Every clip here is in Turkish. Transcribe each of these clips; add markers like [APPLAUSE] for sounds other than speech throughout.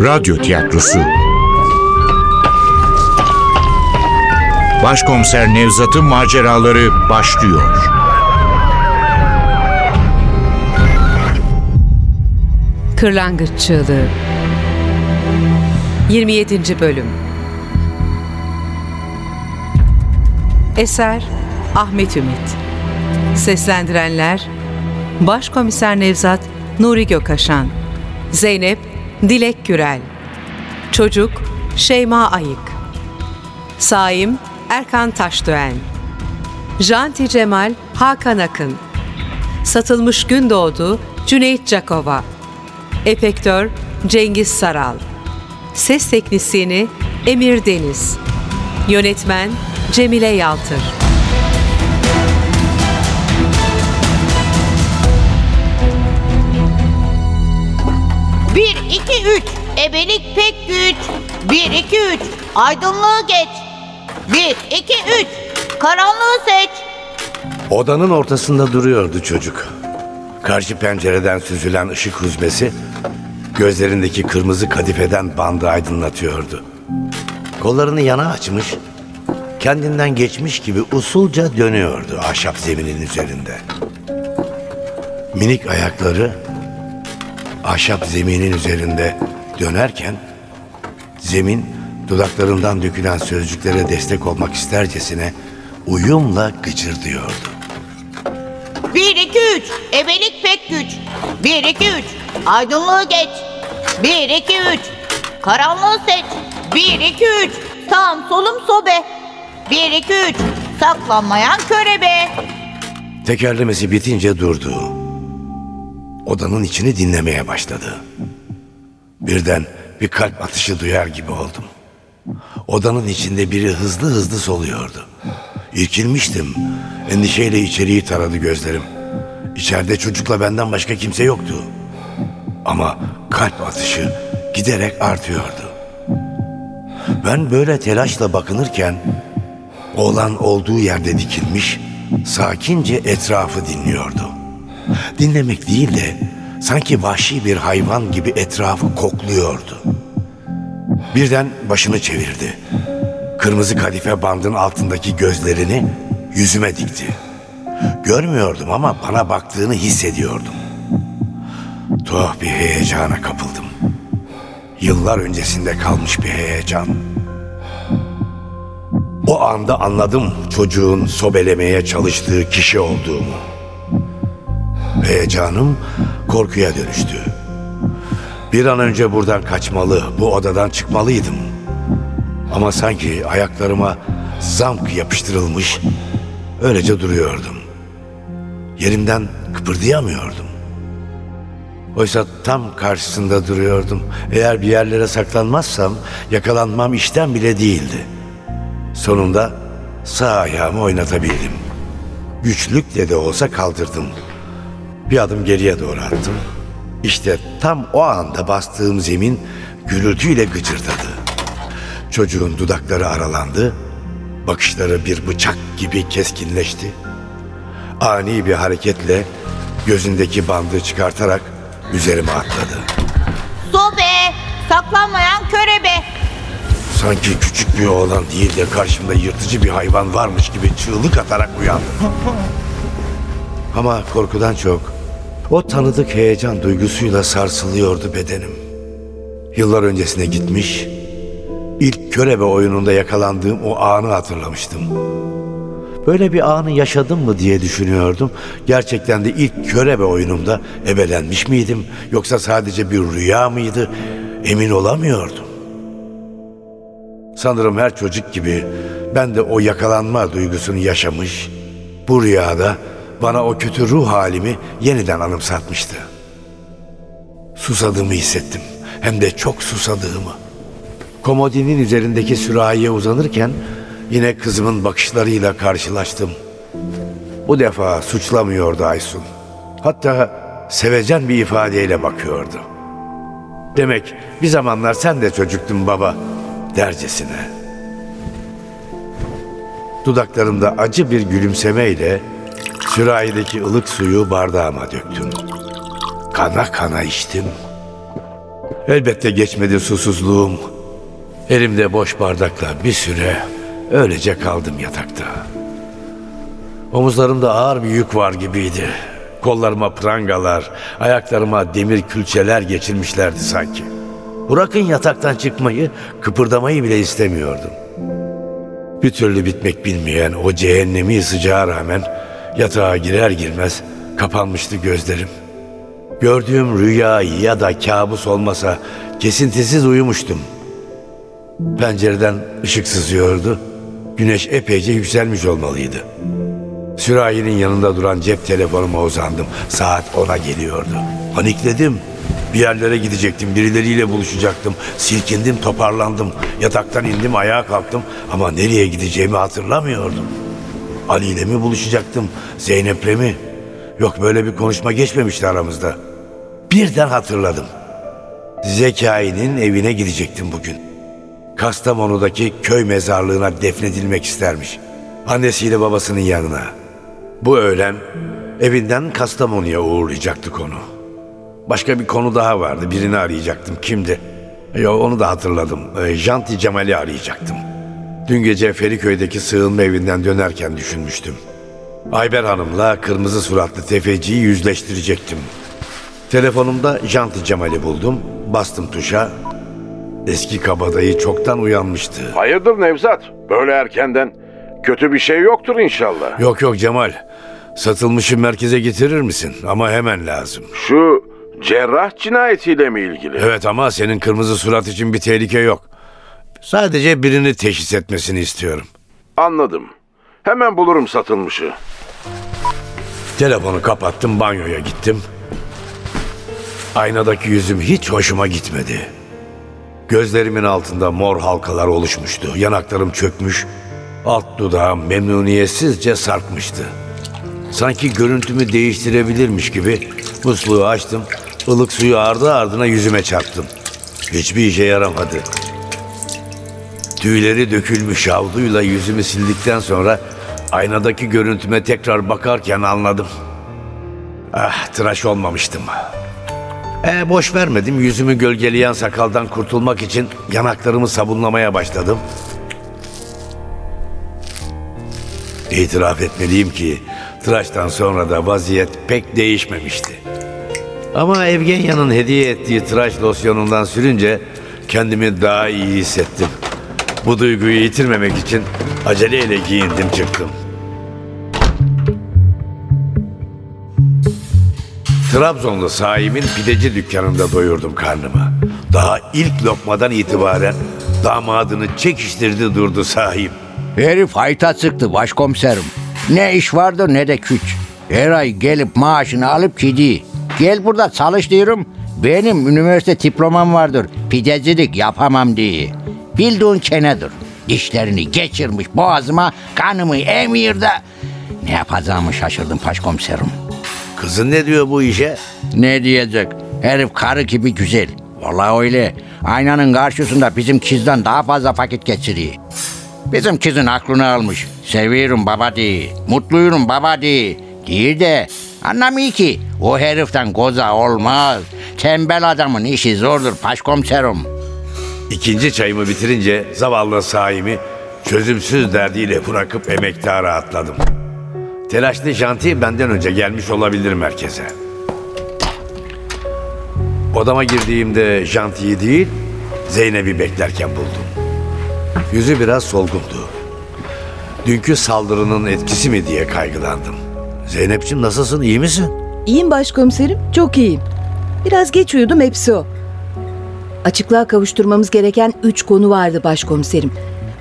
Radyo Tiyatrosu Başkomiser Nevzat'ın maceraları başlıyor. Kırlangıç Çığlığı 27. Bölüm Eser Ahmet Ümit Seslendirenler Başkomiser Nevzat Nuri Gökaşan Zeynep Dilek Gürel. Çocuk Şeyma Ayık. Saim Erkan Taşdöğen. Janti Cemal Hakan Akın. Satılmış Gündoğdu Cüneyt Cakova Efektör Cengiz Saral. Ses Teknisyeni Emir Deniz. Yönetmen Cemile Yaltır Bir, iki, üç. Ebelik pek güç. Bir, iki, üç. Aydınlığı geç. Bir, iki, üç. Karanlığı seç. Odanın ortasında duruyordu çocuk. Karşı pencereden süzülen ışık huzmesi gözlerindeki kırmızı kadifeden bandı aydınlatıyordu. Kollarını yana açmış, kendinden geçmiş gibi usulca dönüyordu ahşap zeminin üzerinde. Minik ayakları ahşap zeminin üzerinde dönerken zemin dudaklarından dökülen sözcüklere destek olmak istercesine uyumla gıcırdıyordu. Bir, iki, üç. Ebelik pek güç. Bir, iki, üç. Aydınlığı geç. Bir, iki, üç. Karanlığı seç. Bir, iki, üç. Sağım solum sobe. Bir, iki, üç. Saklanmayan körebe. Tekerlemesi bitince durdu. Odanın içini dinlemeye başladı. Birden bir kalp atışı duyar gibi oldum. Odanın içinde biri hızlı hızlı soluyordu. İrkilmiştim. Endişeyle içeriği taradı gözlerim. İçeride çocukla benden başka kimse yoktu. Ama kalp atışı giderek artıyordu. Ben böyle telaşla bakınırken oğlan olduğu yerde dikilmiş, sakince etrafı dinliyordu. Dinlemek değil de sanki vahşi bir hayvan gibi etrafı kokluyordu. Birden başını çevirdi. Kırmızı kadife bandın altındaki gözlerini yüzüme dikti. Görmüyordum ama bana baktığını hissediyordum. Tuhaf bir heyecana kapıldım. Yıllar öncesinde kalmış bir heyecan. O anda anladım çocuğun sobelemeye çalıştığı kişi olduğumu. Heyecanım korkuya dönüştü. Bir an önce buradan kaçmalı, bu odadan çıkmalıydım. Ama sanki ayaklarıma zamk yapıştırılmış, öylece duruyordum. Yerimden kıpırdayamıyordum. Oysa tam karşısında duruyordum. Eğer bir yerlere saklanmazsam yakalanmam işten bile değildi. Sonunda sağ ayağımı oynatabildim. Güçlükle de olsa kaldırdım. Bir adım geriye doğru attım. İşte tam o anda bastığım zemin gürültüyle gıcırdadı. Çocuğun dudakları aralandı, bakışları bir bıçak gibi keskinleşti. Ani bir hareketle gözündeki bandı çıkartarak üzerime atladı. Sobe. Saklanmayan körebe. Sanki küçük bir oğlan değil de karşımda yırtıcı bir hayvan varmış gibi çığlık atarak uyandım. [LAUGHS] Ama korkudan çok o tanıdık heyecan duygusuyla sarsılıyordu bedenim. Yıllar öncesine gitmiş, ilk körebe oyununda yakalandığım o anı hatırlamıştım. Böyle bir anı yaşadım mı diye düşünüyordum. Gerçekten de ilk körebe oyunumda ebelenmiş miydim yoksa sadece bir rüya mıydı emin olamıyordum. Sanırım her çocuk gibi ben de o yakalanma duygusunu yaşamış, bu rüyada bana o kötü ruh halimi yeniden anımsatmıştı. Susadığımı hissettim. Hem de çok susadığımı. Komodinin üzerindeki sürahiye uzanırken yine kızımın bakışlarıyla karşılaştım. Bu defa suçlamıyordu Aysun. Hatta sevecen bir ifadeyle bakıyordu. Demek bir zamanlar sen de çocuktun baba dercesine. Dudaklarımda acı bir gülümsemeyle sürahideki ılık suyu bardağıma döktüm. Kana kana içtim. Elbette geçmedi susuzluğum. Elimde boş bardakla bir süre öylece kaldım yatakta. Omuzlarımda ağır bir yük var gibiydi. Kollarıma prangalar, ayaklarıma demir külçeler geçirmişlerdi sanki. Bırakın yataktan çıkmayı, kıpırdamayı bile istemiyordum. Bir türlü bitmek bilmeyen o cehennemi sıcağa rağmen yatağa girer girmez kapanmıştı gözlerim. Gördüğüm rüya ya da kabus olmasa kesintisiz uyumuştum. Pencereden ışık sızıyordu. Güneş epeyce yükselmiş olmalıydı. Sürahinin yanında duran cep telefonuma uzandım. Saat ona geliyordu. Panikledim. Bir yerlere gidecektim, birileriyle buluşacaktım. Silkindim, toparlandım. Yataktan indim, ayağa kalktım. Ama nereye gideceğimi hatırlamıyordum. Ali ile mi buluşacaktım, Zeynep'le mi? Yok böyle bir konuşma geçmemişti aramızda. Birden hatırladım. Zekai'nin evine gidecektim bugün. Kastamonu'daki köy mezarlığına defnedilmek istermiş. Annesiyle babasının yanına. Bu öğlen evinden Kastamonu'ya uğurlayacaktık onu. Başka bir konu daha vardı. Birini arayacaktım. Kimdi? Yo, onu da hatırladım. Ee, Janti Cemal'i arayacaktım. Dün gece Feriköy'deki sığınma evinden dönerken düşünmüştüm. Ayber Hanım'la kırmızı suratlı tefeciyi yüzleştirecektim. Telefonumda Janti Cemal'i buldum. Bastım tuşa. Eski kabadayı çoktan uyanmıştı. Hayırdır Nevzat? Böyle erkenden kötü bir şey yoktur inşallah. Yok yok Cemal. Satılmışı merkeze getirir misin? Ama hemen lazım. Şu cerrah cinayetiyle mi ilgili? Evet ama senin kırmızı surat için bir tehlike yok. Sadece birini teşhis etmesini istiyorum. Anladım. Hemen bulurum satılmışı. Telefonu kapattım, banyoya gittim. Aynadaki yüzüm hiç hoşuma gitmedi. Gözlerimin altında mor halkalar oluşmuştu. Yanaklarım çökmüş, alt dudağım memnuniyetsizce sarkmıştı. Sanki görüntümü değiştirebilirmiş gibi musluğu açtım, ılık suyu ardı ardına yüzüme çarptım. Hiçbir işe yaramadı. Tüyleri dökülmüş havluyla yüzümü sildikten sonra aynadaki görüntüme tekrar bakarken anladım. Ah tıraş olmamıştım. E boş vermedim yüzümü gölgeleyen sakaldan kurtulmak için yanaklarımı sabunlamaya başladım. İtiraf etmeliyim ki tıraştan sonra da vaziyet pek değişmemişti. Ama Evgenya'nın hediye ettiği tıraş losyonundan sürünce kendimi daha iyi hissettim. Bu duyguyu yitirmemek için aceleyle giyindim çıktım. Trabzonlu sahibimin pideci dükkanında doyurdum karnımı. Daha ilk lokmadan itibaren damadını çekiştirdi durdu sahip. Herif hayta çıktı başkomiserim. Ne iş vardır ne de güç. Her ay gelip maaşını alıp gidiyor. Gel burada çalış diyorum. Benim üniversite diplomam vardır. Pidecilik yapamam diye. Bildiğin kenedir. Dişlerini geçirmiş boğazıma kanımı emir de. Ne yapacağımı şaşırdım başkomiserim. Kızın ne diyor bu işe? Ne diyecek? Herif karı gibi güzel. Vallahi öyle. Aynanın karşısında bizim kızdan daha fazla vakit geçiriyor. Bizim kızın aklını almış. Seviyorum baba diye. Mutluyum baba diye. Değil de anlamıyor ki o heriften koza olmaz. Tembel adamın işi zordur başkomiserim. İkinci çayımı bitirince zavallı sahimi çözümsüz derdiyle bırakıp emektara atladım. Telaşlı janti benden önce gelmiş olabilir merkeze. Odama girdiğimde jantiyi değil, Zeynep'i beklerken buldum. Yüzü biraz solgundu. Dünkü saldırının etkisi mi diye kaygılandım. Zeynep'ciğim nasılsın, iyi misin? İyiyim başkomiserim, çok iyiyim. Biraz geç uyudum, hepsi o. Açıklığa kavuşturmamız gereken üç konu vardı başkomiserim.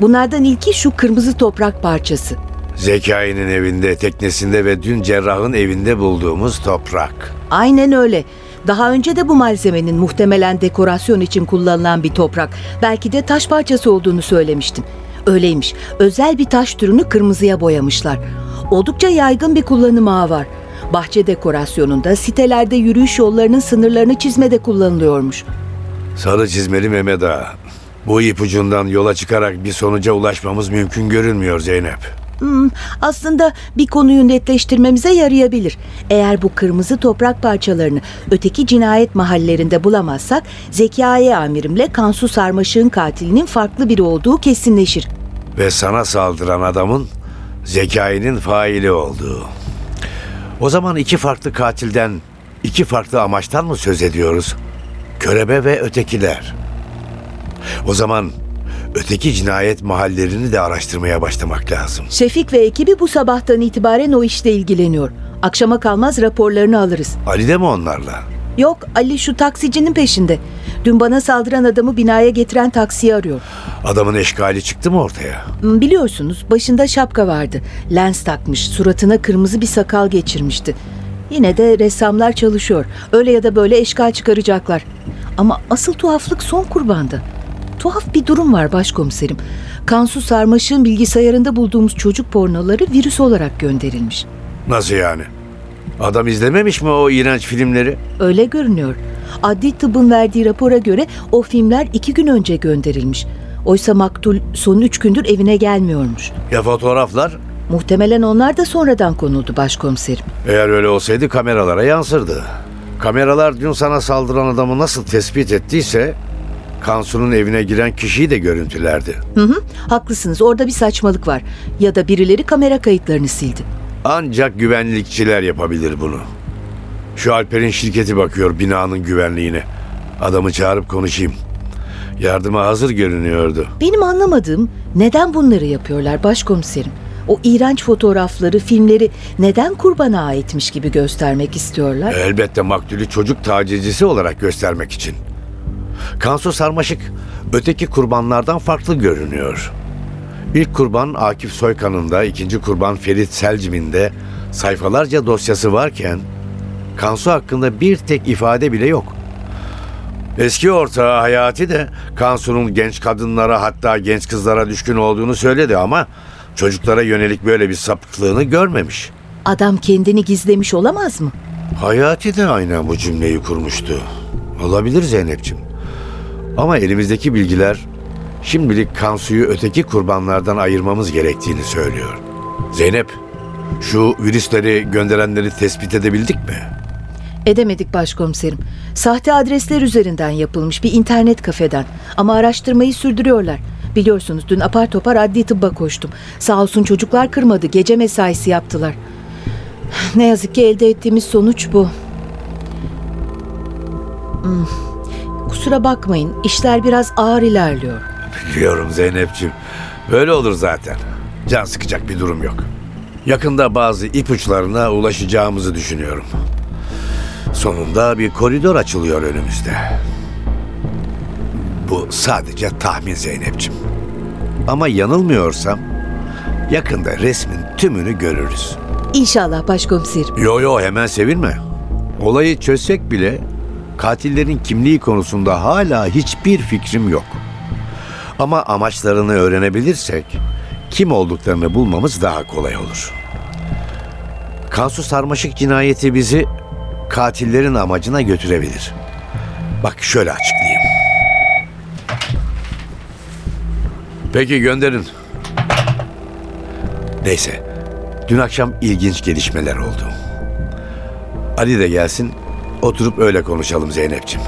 Bunlardan ilki şu kırmızı toprak parçası. Zekai'nin evinde, teknesinde ve dün cerrahın evinde bulduğumuz toprak. Aynen öyle. Daha önce de bu malzemenin muhtemelen dekorasyon için kullanılan bir toprak, belki de taş parçası olduğunu söylemiştim. Öyleymiş. Özel bir taş türünü kırmızıya boyamışlar. Oldukça yaygın bir kullanım ağı var. Bahçe dekorasyonunda, sitelerde yürüyüş yollarının sınırlarını çizmede kullanılıyormuş. Sarı çizmeli Mehmet Ağa. Bu ipucundan yola çıkarak bir sonuca ulaşmamız mümkün görünmüyor Zeynep. Hmm, aslında bir konuyu netleştirmemize yarayabilir. Eğer bu kırmızı toprak parçalarını öteki cinayet mahallerinde bulamazsak Zekai amirimle Kansu Sarmaşık'ın katilinin farklı biri olduğu kesinleşir. Ve sana saldıran adamın zekainin faili olduğu. O zaman iki farklı katilden, iki farklı amaçtan mı söz ediyoruz? Körebe ve ötekiler. O zaman öteki cinayet mahallerini de araştırmaya başlamak lazım. Şefik ve ekibi bu sabahtan itibaren o işle ilgileniyor. Akşama kalmaz raporlarını alırız. Ali de mi onlarla? Yok Ali şu taksicinin peşinde. Dün bana saldıran adamı binaya getiren taksiyi arıyor. Adamın eşkali çıktı mı ortaya? Hmm, Biliyorsunuz başında şapka vardı. Lens takmış, suratına kırmızı bir sakal geçirmişti. Yine de ressamlar çalışıyor. Öyle ya da böyle eşkal çıkaracaklar. Ama asıl tuhaflık son kurbanda. Tuhaf bir durum var başkomiserim. Kansu Sarmaşık'ın bilgisayarında bulduğumuz çocuk pornoları virüs olarak gönderilmiş. Nasıl yani? Adam izlememiş mi o iğrenç filmleri? Öyle görünüyor. Adli tıbbın verdiği rapora göre o filmler iki gün önce gönderilmiş. Oysa maktul son üç gündür evine gelmiyormuş. Ya fotoğraflar? Muhtemelen onlar da sonradan konuldu başkomiserim. Eğer öyle olsaydı kameralara yansırdı. Kameralar dün sana saldıran adamı nasıl tespit ettiyse Kansu'nun evine giren kişiyi de görüntülerdi. Hı hı, haklısınız orada bir saçmalık var. Ya da birileri kamera kayıtlarını sildi. Ancak güvenlikçiler yapabilir bunu. Şu Alper'in şirketi bakıyor binanın güvenliğine. Adamı çağırıp konuşayım. Yardıma hazır görünüyordu. Benim anlamadığım neden bunları yapıyorlar başkomiserim? O iğrenç fotoğrafları, filmleri neden kurbana aitmiş gibi göstermek istiyorlar? Elbette maktulü çocuk tacizcisi olarak göstermek için. Kansu Sarmaşık öteki kurbanlardan farklı görünüyor. İlk kurban Akif Soykan'ın da ikinci kurban Ferit Selcim'in de sayfalarca dosyası varken Kansu hakkında bir tek ifade bile yok. Eski ortağı Hayati de Kansu'nun genç kadınlara hatta genç kızlara düşkün olduğunu söyledi ama çocuklara yönelik böyle bir sapıklığını görmemiş. Adam kendini gizlemiş olamaz mı? Hayati de aynen bu cümleyi kurmuştu. Olabilir Zeynep'ciğim. Ama elimizdeki bilgiler şimdilik Kansu'yu öteki kurbanlardan ayırmamız gerektiğini söylüyor. Zeynep, şu virüsleri gönderenleri tespit edebildik mi? Edemedik başkomiserim. Sahte adresler üzerinden yapılmış bir internet kafeden. Ama araştırmayı sürdürüyorlar. Biliyorsunuz dün apar topar adli tıbba koştum. Sağ olsun çocuklar kırmadı. Gece mesaisi yaptılar. Ne yazık ki elde ettiğimiz sonuç bu. Hmm. Kusura bakmayın. işler biraz ağır ilerliyor. Biliyorum Zeynep'ciğim. Böyle olur zaten. Can sıkacak bir durum yok. Yakında bazı ipuçlarına ulaşacağımızı düşünüyorum. Sonunda bir koridor açılıyor önümüzde. Bu sadece tahmin Zeynep'ciğim. Ama yanılmıyorsam yakında resmin tümünü görürüz. İnşallah başkomiserim. Yo yo hemen sevinme. Olayı çözsek bile katillerin kimliği konusunda hala hiçbir fikrim yok. Ama amaçlarını öğrenebilirsek kim olduklarını bulmamız daha kolay olur. Kansu Sarmaşık cinayeti bizi katillerin amacına götürebilir. Bak şöyle açıklayayım. Peki gönderin. Neyse. Dün akşam ilginç gelişmeler oldu. Ali de gelsin. Oturup öyle konuşalım Zeynep'ciğim.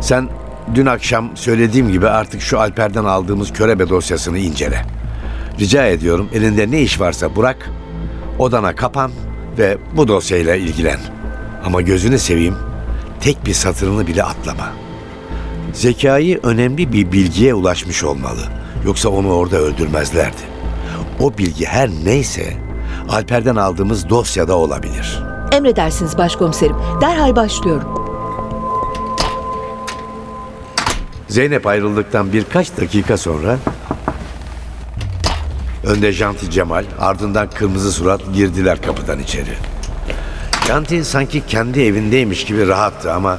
Sen dün akşam söylediğim gibi artık şu Alper'den aldığımız körebe dosyasını incele. Rica ediyorum elinde ne iş varsa bırak, odana kapan ve bu dosyayla ilgilen. Ama gözünü seveyim, tek bir satırını bile atlama. Zekai önemli bir bilgiye ulaşmış olmalı. Yoksa onu orada öldürmezlerdi. O bilgi her neyse Alper'den aldığımız dosyada olabilir. Emredersiniz başkomiserim. Derhal başlıyorum. Zeynep ayrıldıktan birkaç dakika sonra önde Janti Cemal ardından kırmızı surat girdiler kapıdan içeri. Janti sanki kendi evindeymiş gibi rahattı ama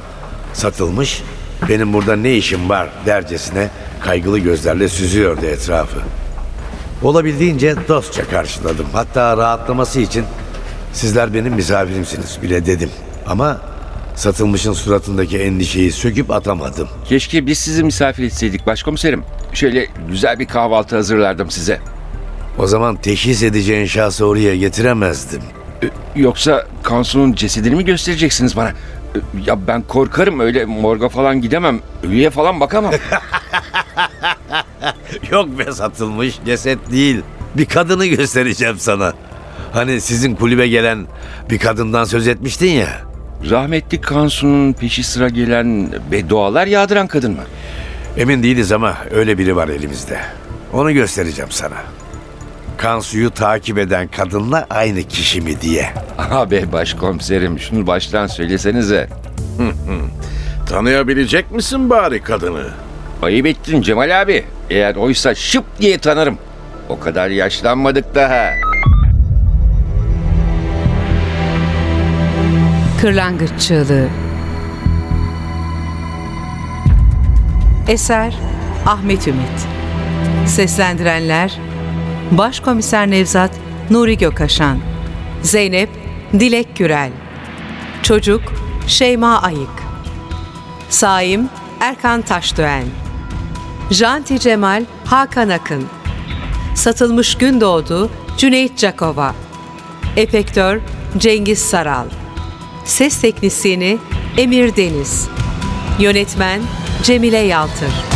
satılmış benim burada ne işim var dercesine kaygılı gözlerle süzüyordu etrafı. Olabildiğince dostça karşıladım. Hatta rahatlaması için sizler benim misafirimsiniz bile dedim. Ama satılmışın suratındaki endişeyi söküp atamadım. Keşke biz sizi misafir etseydik başkomiserim. Şöyle güzel bir kahvaltı hazırlardım size. O zaman teşhis edeceğin şahsı oraya getiremezdim. Yoksa Kansu'nun cesedini mi göstereceksiniz bana? Ya ben korkarım öyle morga falan gidemem. Ölüye falan bakamam. [LAUGHS] Yok be satılmış ceset değil. Bir kadını göstereceğim sana. Hani sizin kulübe gelen bir kadından söz etmiştin ya. Rahmetli Kansu'nun peşi sıra gelen beddualar yağdıran kadın mı? Emin değiliz ama öyle biri var elimizde. Onu göstereceğim sana. Kansu'yu takip eden kadınla aynı kişi mi diye. Abi başkomiserim şunu baştan söylesenize. Tanıyabilecek misin bari kadını? Ayıp ettin Cemal abi. Eğer oysa şıp diye tanırım. O kadar yaşlanmadık daha. Kırlangıç Çığlığı Eser Ahmet Ümit Seslendirenler Başkomiser Nevzat Nuri Gökaşan Zeynep Dilek Gürel Çocuk Şeyma Ayık Saim Erkan Taşdöğen Janti Cemal Hakan Akın Satılmış Gündoğdu Cüneyt Cakova Efektör Cengiz Saral Ses teknisyeni Emir Deniz. Yönetmen Cemile Yaltır.